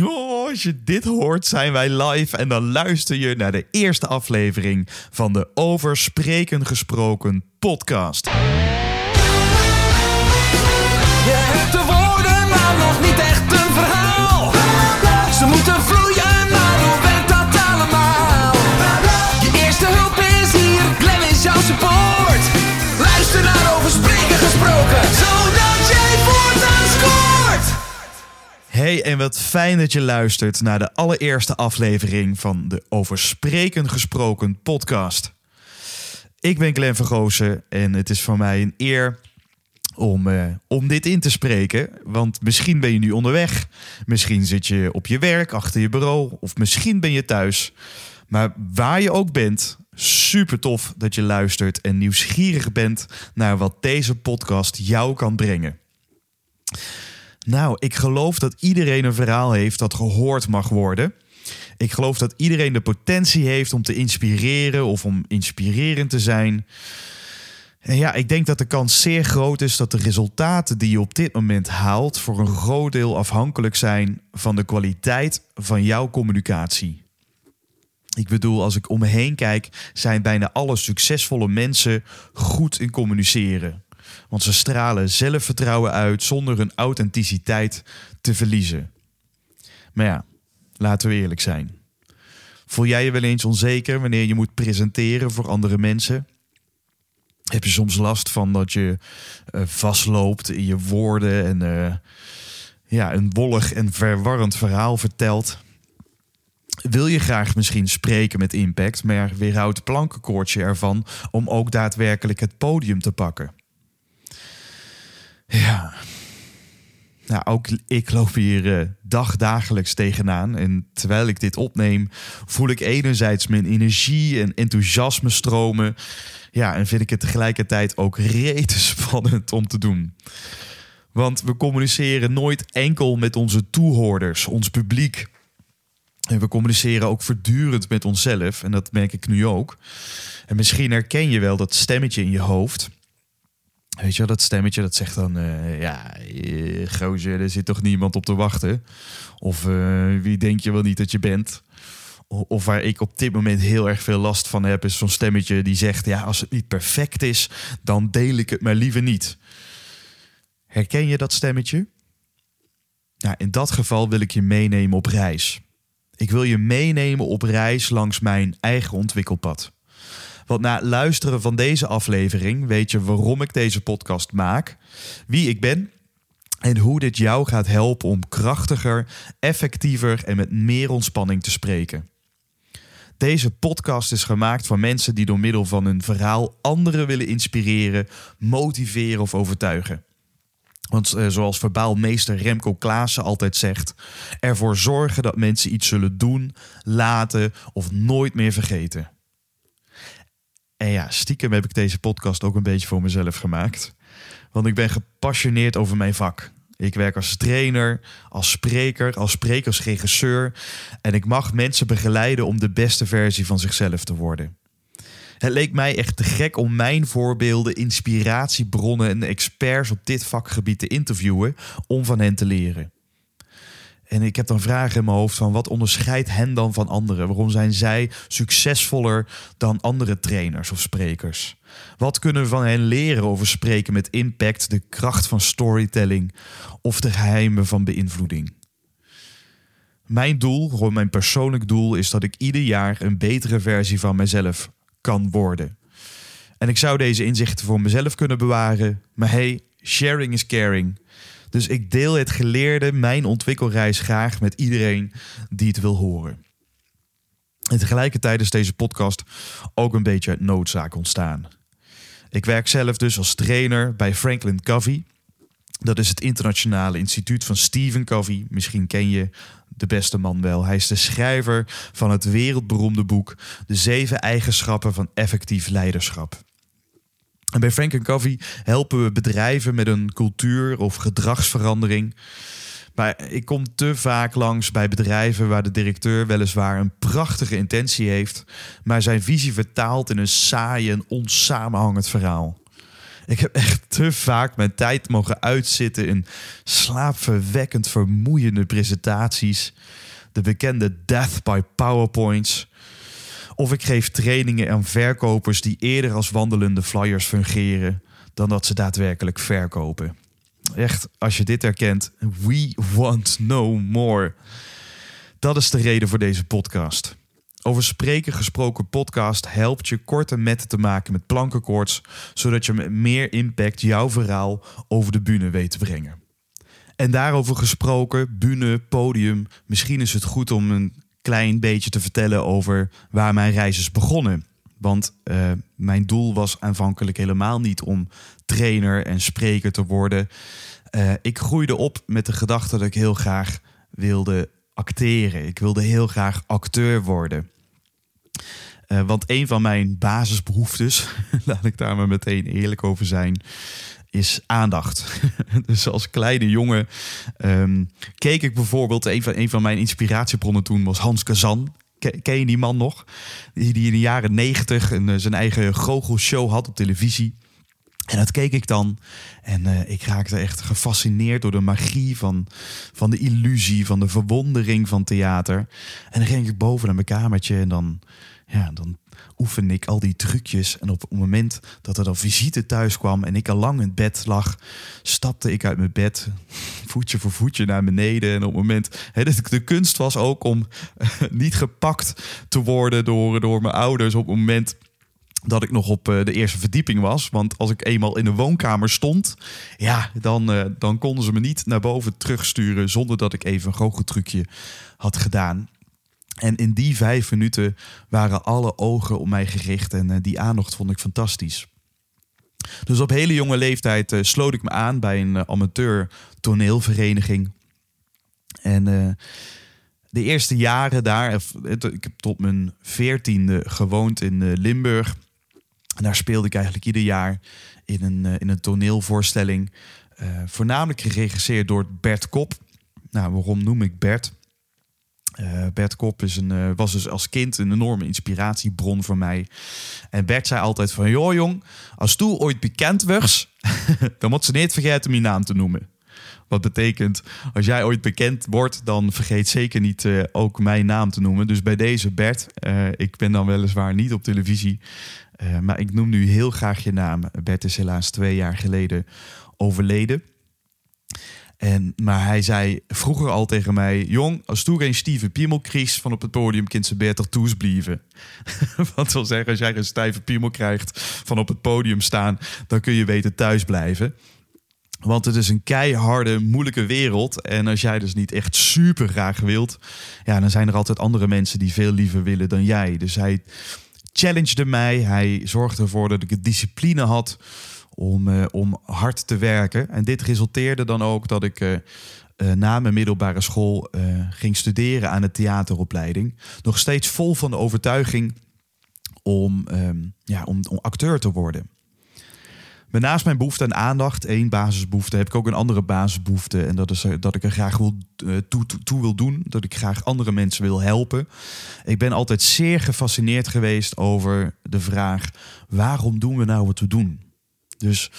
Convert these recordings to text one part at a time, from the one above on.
Oh, als je dit hoort, zijn wij live en dan luister je naar de eerste aflevering van de Over Spreken Gesproken podcast. Je hebt de woorden, maar nog niet echt een verhaal. Ze moeten vloeien, maar hoe werkt dat allemaal? Je eerste hulp is hier, Glenn is jouw support. Hey, en wat fijn dat je luistert naar de allereerste aflevering van de Over Spreken Gesproken podcast. Ik ben Glenn Vergozen en het is voor mij een eer om, eh, om dit in te spreken. Want misschien ben je nu onderweg, misschien zit je op je werk, achter je bureau of misschien ben je thuis. Maar waar je ook bent, super tof dat je luistert en nieuwsgierig bent naar wat deze podcast jou kan brengen. Nou, ik geloof dat iedereen een verhaal heeft dat gehoord mag worden. Ik geloof dat iedereen de potentie heeft om te inspireren of om inspirerend te zijn. En ja, ik denk dat de kans zeer groot is dat de resultaten die je op dit moment haalt voor een groot deel afhankelijk zijn van de kwaliteit van jouw communicatie. Ik bedoel, als ik om me heen kijk, zijn bijna alle succesvolle mensen goed in communiceren. Want ze stralen zelfvertrouwen uit zonder hun authenticiteit te verliezen. Maar ja, laten we eerlijk zijn. Voel jij je wel eens onzeker wanneer je moet presenteren voor andere mensen? Heb je soms last van dat je eh, vastloopt in je woorden en eh, ja, een wollig en verwarrend verhaal vertelt? Wil je graag misschien spreken met impact, maar weerhoudt plankenkoortje ervan om ook daadwerkelijk het podium te pakken? Ja. Nou, ook ik loop hier uh, dagdagelijks tegenaan. En terwijl ik dit opneem, voel ik enerzijds mijn energie en enthousiasme stromen. Ja, en vind ik het tegelijkertijd ook rete spannend om te doen. Want we communiceren nooit enkel met onze toehoorders, ons publiek. En we communiceren ook voortdurend met onszelf. En dat merk ik nu ook. En misschien herken je wel dat stemmetje in je hoofd. Weet je wel, dat stemmetje dat zegt dan... Uh, ja, uh, gozer, er zit toch niemand op te wachten? Of uh, wie denk je wel niet dat je bent? Of waar ik op dit moment heel erg veel last van heb... is zo'n stemmetje die zegt... ja, als het niet perfect is, dan deel ik het maar liever niet. Herken je dat stemmetje? Nou, in dat geval wil ik je meenemen op reis. Ik wil je meenemen op reis langs mijn eigen ontwikkelpad. Want na luisteren van deze aflevering weet je waarom ik deze podcast maak, wie ik ben en hoe dit jou gaat helpen om krachtiger, effectiever en met meer ontspanning te spreken. Deze podcast is gemaakt voor mensen die door middel van hun verhaal anderen willen inspireren, motiveren of overtuigen. Want eh, zoals verbaal meester Remco Klaassen altijd zegt, ervoor zorgen dat mensen iets zullen doen, laten of nooit meer vergeten. En ja, stiekem heb ik deze podcast ook een beetje voor mezelf gemaakt. Want ik ben gepassioneerd over mijn vak. Ik werk als trainer, als spreker, als sprekersregisseur. En ik mag mensen begeleiden om de beste versie van zichzelf te worden. Het leek mij echt te gek om mijn voorbeelden, inspiratiebronnen en experts op dit vakgebied te interviewen om van hen te leren. En ik heb dan vragen in mijn hoofd van wat onderscheidt hen dan van anderen? Waarom zijn zij succesvoller dan andere trainers of sprekers? Wat kunnen we van hen leren over spreken met impact, de kracht van storytelling of de geheimen van beïnvloeding? Mijn doel, gewoon mijn persoonlijk doel, is dat ik ieder jaar een betere versie van mezelf kan worden. En ik zou deze inzichten voor mezelf kunnen bewaren, maar hey, sharing is caring. Dus ik deel het geleerde, mijn ontwikkelreis graag met iedereen die het wil horen. En tegelijkertijd is deze podcast ook een beetje uit noodzaak ontstaan. Ik werk zelf dus als trainer bij Franklin Covey. Dat is het internationale instituut van Stephen Covey. Misschien ken je de beste man wel. Hij is de schrijver van het wereldberoemde boek De zeven eigenschappen van effectief leiderschap. En bij Frank Covey helpen we bedrijven met een cultuur of gedragsverandering. Maar ik kom te vaak langs bij bedrijven waar de directeur weliswaar een prachtige intentie heeft, maar zijn visie vertaalt in een saai en onsamenhangend verhaal. Ik heb echt te vaak mijn tijd mogen uitzitten in slaapverwekkend vermoeiende presentaties. De bekende death by PowerPoints. Of ik geef trainingen aan verkopers die eerder als wandelende flyers fungeren dan dat ze daadwerkelijk verkopen. Echt, als je dit herkent, we want no more. Dat is de reden voor deze podcast. Over spreken gesproken podcast helpt je korte metten te maken met plankenkoorts, zodat je met meer impact jouw verhaal over de bühne weet te brengen. En daarover gesproken, bühne, podium, misschien is het goed om een klein beetje te vertellen over waar mijn reis is begonnen. Want uh, mijn doel was aanvankelijk helemaal niet om trainer en spreker te worden. Uh, ik groeide op met de gedachte dat ik heel graag wilde acteren. Ik wilde heel graag acteur worden. Uh, want een van mijn basisbehoeftes, laat ik daar maar meteen eerlijk over zijn, is aandacht. dus als kleine jongen um, keek ik bijvoorbeeld, een van, een van mijn inspiratiebronnen toen was Hans Kazan. Ken je die man nog? Die, die in de jaren negentig uh, zijn eigen goochelshow had op televisie. En dat keek ik dan. En uh, ik raakte echt gefascineerd door de magie van, van de illusie, van de verwondering van theater. En dan ging ik boven naar mijn kamertje en dan, ja, dan oefen ik al die trucjes. En op het moment dat er dan visite thuis kwam en ik al lang in bed lag, stapte ik uit mijn bed, voetje voor voetje naar beneden. En op het moment, hè, de, de kunst was ook om niet gepakt te worden door, door mijn ouders op het moment dat ik nog op uh, de eerste verdieping was. Want als ik eenmaal in de woonkamer stond, ja, dan, uh, dan konden ze me niet naar boven terugsturen zonder dat ik even een goocheltrucje had gedaan. En in die vijf minuten waren alle ogen op mij gericht en uh, die aandacht vond ik fantastisch. Dus op hele jonge leeftijd sloot ik me aan bij een amateur toneelvereniging. En de eerste jaren daar, ik heb tot mijn veertiende gewoond in Limburg. En daar speelde ik eigenlijk ieder jaar in een, in een toneelvoorstelling. Voornamelijk geregisseerd door Bert Kop. Nou, waarom noem ik Bert? Uh, Bert Kop is een, uh, was dus als kind een enorme inspiratiebron voor mij. En Bert zei altijd van... joh jong, als tu ooit bekend wordt... dan moet ze niet vergeten je naam te noemen. Wat betekent, als jij ooit bekend wordt, dan vergeet zeker niet uh, ook mijn naam te noemen. Dus bij deze Bert, ik ben dan weliswaar niet op televisie, maar ik noem nu heel graag je naam. Bert is helaas twee jaar geleden overleden. En, maar hij zei vroeger al tegen mij: Jong, als toen geen Steven Piemel kreeg van op het podium, kind ze beter toes blijven. Wat wil zeggen, als jij een stijve piemel krijgt van op het podium staan, dan kun je weten thuis blijven. Want het is een keiharde, moeilijke wereld. En als jij dus niet echt super graag wilt, ja, dan zijn er altijd andere mensen die veel liever willen dan jij. Dus hij challengede mij. Hij zorgde ervoor dat ik het discipline had om, uh, om hard te werken. En dit resulteerde dan ook dat ik uh, uh, na mijn middelbare school ging studeren aan de theateropleiding. Nog steeds vol van de overtuiging om, um, ja, om, acteur te worden. Maar naast mijn behoefte aan aandacht, één basisbehoefte, heb ik ook een andere basisbehoefte. En dat is dat ik er graag wil, toe, toe, wil doen. Dat ik graag andere mensen wil helpen. Ik ben altijd zeer gefascineerd geweest over de vraag: waarom doen we nou wat we doen? Dus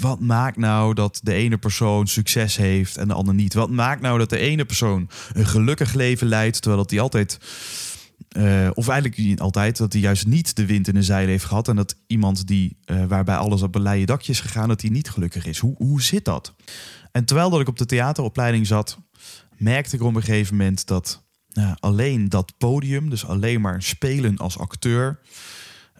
wat maakt nou dat de ene persoon succes heeft en de ander niet? Wat maakt nou dat de ene persoon een gelukkig leven leidt, terwijl dat hij altijd uh, of eigenlijk niet altijd, dat hij juist niet de wind in de zeilen heeft gehad. En dat iemand die, uh, waarbij alles op een leien dakje is gegaan, dat hij niet gelukkig is. Hoe, hoe zit dat? En terwijl dat ik op de theateropleiding zat, merkte ik op een gegeven moment dat uh, alleen dat podium, dus alleen maar spelen als acteur,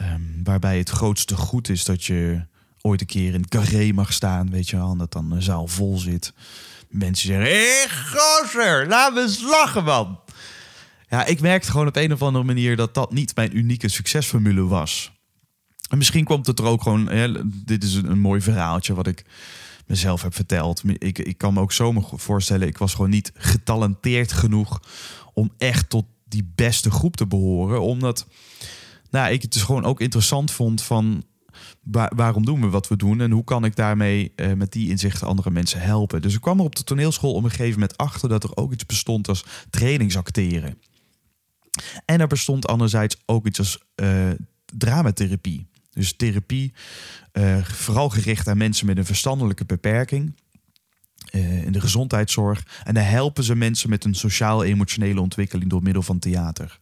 um, waarbij het grootste goed is dat je ooit een keer in carré mag staan, weet je wel, dat dan een zaal vol zit. Mensen zeggen, hé hey, gozer, laat me eens man. Ja, ik merkte gewoon op een of andere manier dat dat niet mijn unieke succesformule was. En misschien komt het er ook gewoon. Dit is een, mooi verhaaltje wat ik mezelf heb verteld. Ik, ik kan me ook zo voorstellen, ik was gewoon niet getalenteerd genoeg om echt tot die beste groep te behoren. Omdat nou, ik het dus gewoon ook interessant vond van waar, waarom doen we wat we doen en hoe kan ik daarmee uh, met die inzichten andere mensen helpen. Dus ik kwam er op de toneelschool op een gegeven moment achter dat er ook iets bestond als trainingsacteren. En er bestond anderzijds ook iets als uh, dramatherapie. Dus therapie, eh, vooral gericht aan mensen met een verstandelijke beperking. eh, in de gezondheidszorg. En daar helpen ze mensen met een sociaal-emotionele ontwikkeling door middel van theater.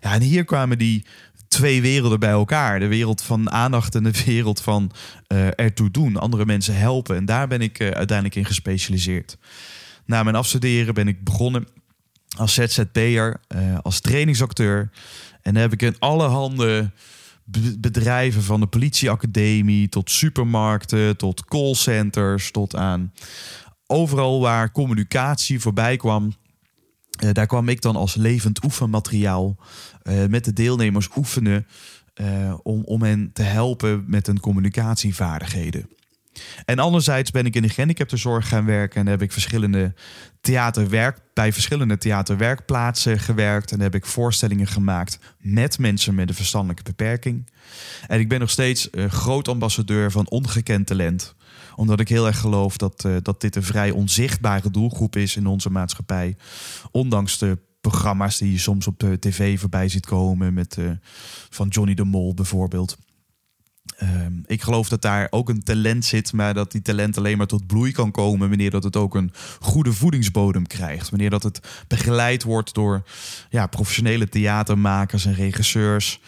Ja, en hier kwamen die twee werelden bij elkaar. De wereld van aandacht en de wereld van eh, ertoe doen. Andere mensen helpen. En daar ben ik eh, uiteindelijk in gespecialiseerd. Na mijn afstuderen ben ik begonnen als ZZP'er, eh als trainingsacteur. En heb ik in alle handen bedrijven van de politieacademie tot supermarkten, tot callcenters, tot aan overal waar communicatie voorbij kwam. Eh, daar kwam ik dan als levend oefenmateriaal eh, met de deelnemers oefenen eh, om, om hen te helpen met hun communicatievaardigheden. En anderzijds ben ik in de gehandicaptenzorg gaan werken en heb ik verschillende theaterwerk, bij verschillende theaterwerkplaatsen gewerkt en heb ik voorstellingen gemaakt met mensen met een verstandelijke beperking. En ik ben nog steeds groot ambassadeur van ongekend talent omdat ik heel erg geloof dat, eh, dat dit een vrij onzichtbare doelgroep is in onze maatschappij. Ondanks de programma's die je soms op de tv voorbij ziet komen. Met, eh, van Johnny de Mol bijvoorbeeld. Ehm, ik geloof dat daar ook een talent zit, maar dat die talent alleen maar tot bloei kan komen wanneer dat het ook een goede voedingsbodem krijgt. Wanneer dat het begeleid wordt door ja, professionele theatermakers en regisseurs.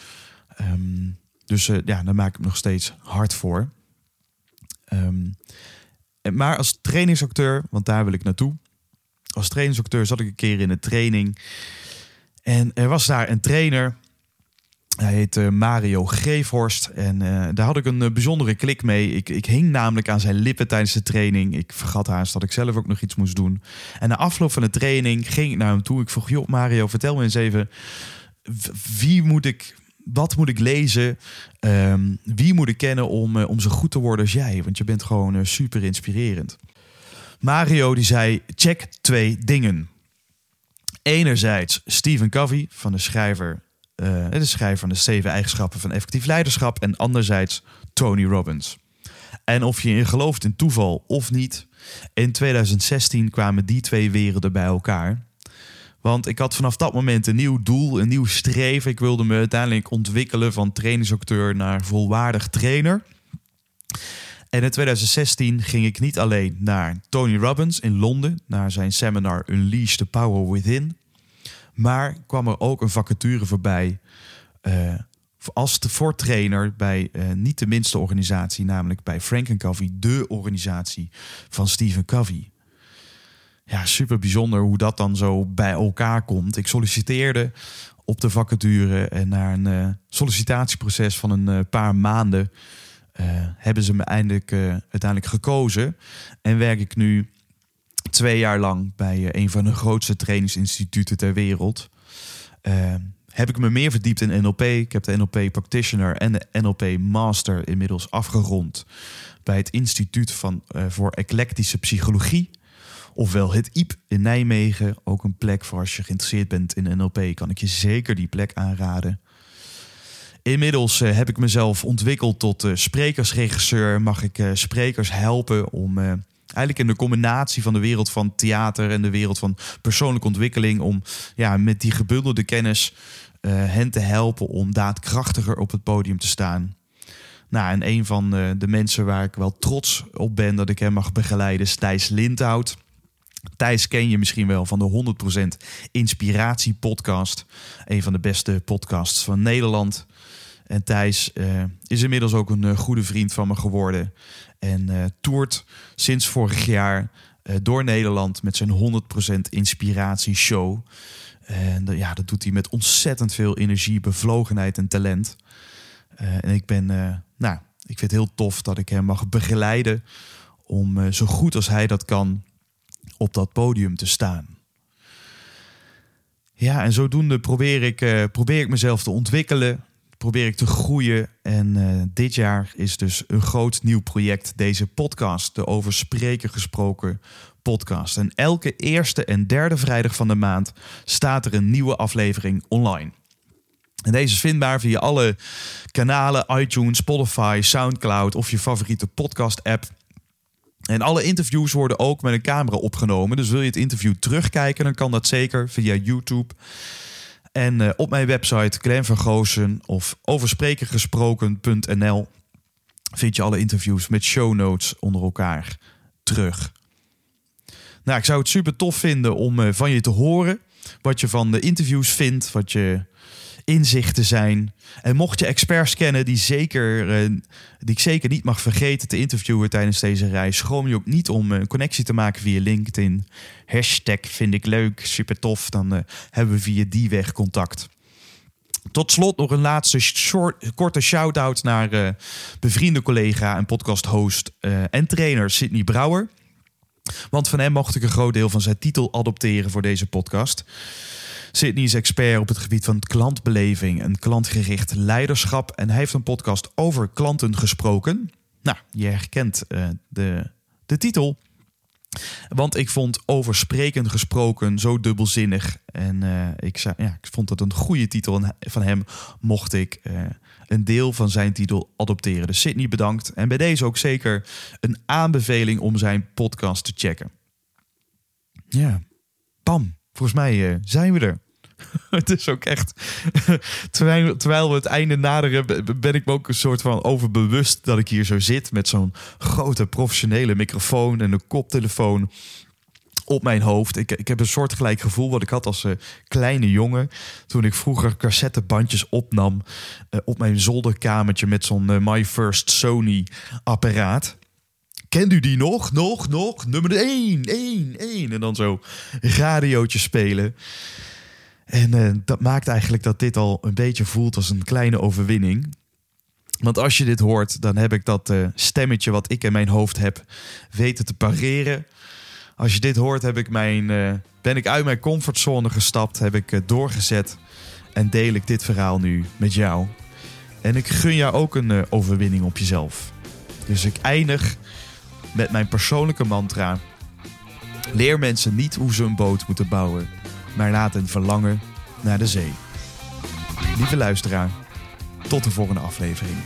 Ehm, dus eh, ja, daar maak ik nog steeds hard voor. Ehm, maar als trainingsacteur, want daar wil ik naartoe. Als trainingsacteur zat ik een keer in een training. En er was daar een trainer. Hij heet Mario Greefhorst. En eh, daar had ik een eh, bijzondere klik mee. Ik, ik hing namelijk aan zijn lippen tijdens de training. Ik vergat haast dat ik zelf ook nog iets moest doen. En na afloop van de training ging ik naar hem toe. Ik vroeg, joh Mario, vertel me eens even... Wie moet ik, wat moet ik lezen? Ehm, wie moet ik kennen om, eh, om zo goed te worden als jij? Want je bent gewoon eh, super inspirerend. Mario die zei, check twee dingen. Enerzijds Stephen Covey van de schrijver, eh, de schrijver van de zeven eigenschappen van effectief leiderschap. En anderzijds Tony Robbins. En of je gelooft in toeval of niet, in 2016 kwamen die twee werelden bij elkaar. Want ik had vanaf dat moment een nieuw doel, een nieuw streven. Ik wilde me uiteindelijk ontwikkelen van trainingsacteur naar volwaardig trainer. En in 2016 ging ik niet alleen naar Tony Robbins in Londen, naar zijn seminar Unleash the Power Within. Maar kwam er ook een vacature voorbij eh, als te voor trainer bij eh, niet de minste organisatie, namelijk bij Frank Covey, de organisatie van Stephen Covey. Ja, super bijzonder hoe dat dan zo bij elkaar komt. Ik solliciteerde op de vacature en na een eh, sollicitatieproces van een eh, paar maanden eh, hebben ze me eindelijk, uiteindelijk gekozen. En werk ik nu twee jaar lang bij een van de grootste trainingsinstituten ter wereld. Heb ik me meer verdiept in NLP. Ik heb de NLP Practitioner en de NLP Master inmiddels afgerond bij het Instituut van, voor Eclectische Psychologie. Ofwel het IEP in Nijmegen. Ook een plek voor als je geïnteresseerd bent in NLP. Kan ik je zeker die plek aanraden. Inmiddels eh, heb ik mezelf ontwikkeld tot eh, sprekersregisseur. Mag ik eh, sprekers helpen om eigenlijk in de combinatie van de wereld van theater en de wereld van persoonlijke ontwikkeling. om ja, met die gebundelde kennis hen te helpen om daadkrachtiger op het podium te staan. Nou, en een van de mensen waar ik wel trots op ben dat ik hem mag begeleiden is Thijs Lindhout. Thijs ken je misschien wel van de 100% Inspiratie podcast. Een van de beste podcasts van Nederland. En Thijs eh, is inmiddels ook een eh, goede vriend van me geworden. En eh, toert sinds vorig jaar door Nederland met zijn 100% Inspiratie show. En ja, dat doet hij met ontzettend veel energie, bevlogenheid en talent. En ik ben, nou, ik vind het heel tof dat ik hem mag begeleiden om zo goed als hij dat kan op dat podium te staan. Ja, en zodoende probeer ik, eh, probeer ik mezelf te ontwikkelen, probeer ik te groeien. En eh, dit jaar is dus een groot nieuw project, deze podcast, de over spreken gesproken podcast. En elke eerste en derde vrijdag van de maand staat er een nieuwe aflevering online. En deze is vindbaar via alle kanalen, iTunes, Spotify, Soundcloud of je favoriete podcast-app. En alle interviews worden ook met een camera opgenomen. Dus wil je het interview terugkijken, dan kan dat zeker via YouTube. En eh, op mijn website Glenn of oversprekengesproken.nl vind je alle interviews met show notes onder elkaar terug. Nou, ik zou het super tof vinden om eh, van je te horen wat je van de interviews vindt, wat je inzichten zijn. En mocht je experts kennen die, zeker, eh, die ik zeker niet mag vergeten te interviewen tijdens deze reis, schroom je ook niet om een connectie te maken via LinkedIn. Hashtag vind ik leuk, super tof. Dan eh, hebben we via die weg contact. Tot slot nog een laatste short, korte shout-out naar uh, bevriende collega en podcast-host en trainer Sydney Brouwer. Want van hem mocht ik een groot deel van zijn titel adopteren voor deze podcast. Sydney is expert op het gebied van klantbeleving en klantgericht leiderschap. En hij heeft een podcast over klanten gesproken. Nou, je herkent uh, de, de titel. Want ik vond over spreken gesproken zo dubbelzinnig. En uh, ik, zei, ja, ik vond het een goede titel. Van hem mocht ik uh, een deel van zijn titel adopteren. Dus Sydney bedankt. En bij deze ook zeker een aanbeveling om zijn podcast te checken. Ja, pam. Volgens mij uh, zijn we er. het is ook echt. terwijl, we het einde naderen, ben ik me ook een soort van overbewust dat ik hier zo zit met zo'n grote professionele microfoon en een koptelefoon op mijn hoofd. Ik, ik heb een soortgelijk gevoel wat ik had als uh, kleine jongen. Toen ik vroeger cassettebandjes opnam uh, op mijn zolderkamertje met zo'n My First Sony apparaat. Kent u die nog? Nog, nog? Nummer 1, 1, 1. En dan zo radiootje spelen. En uh, dat maakt eigenlijk dat dit al een beetje voelt als een kleine overwinning. Want als je dit hoort, dan heb ik dat uh, stemmetje wat ik in mijn hoofd heb weten te pareren. Als je dit hoort, heb ik mijn, uh, ben ik uit mijn comfortzone gestapt, heb ik doorgezet en deel ik dit verhaal nu met jou. En ik gun jou ook een overwinning op jezelf. Dus ik eindig met mijn persoonlijke mantra. Leer mensen niet hoe ze een boot moeten bouwen, maar laat hen verlangen naar de zee. Lieve luisteraar, tot de volgende aflevering.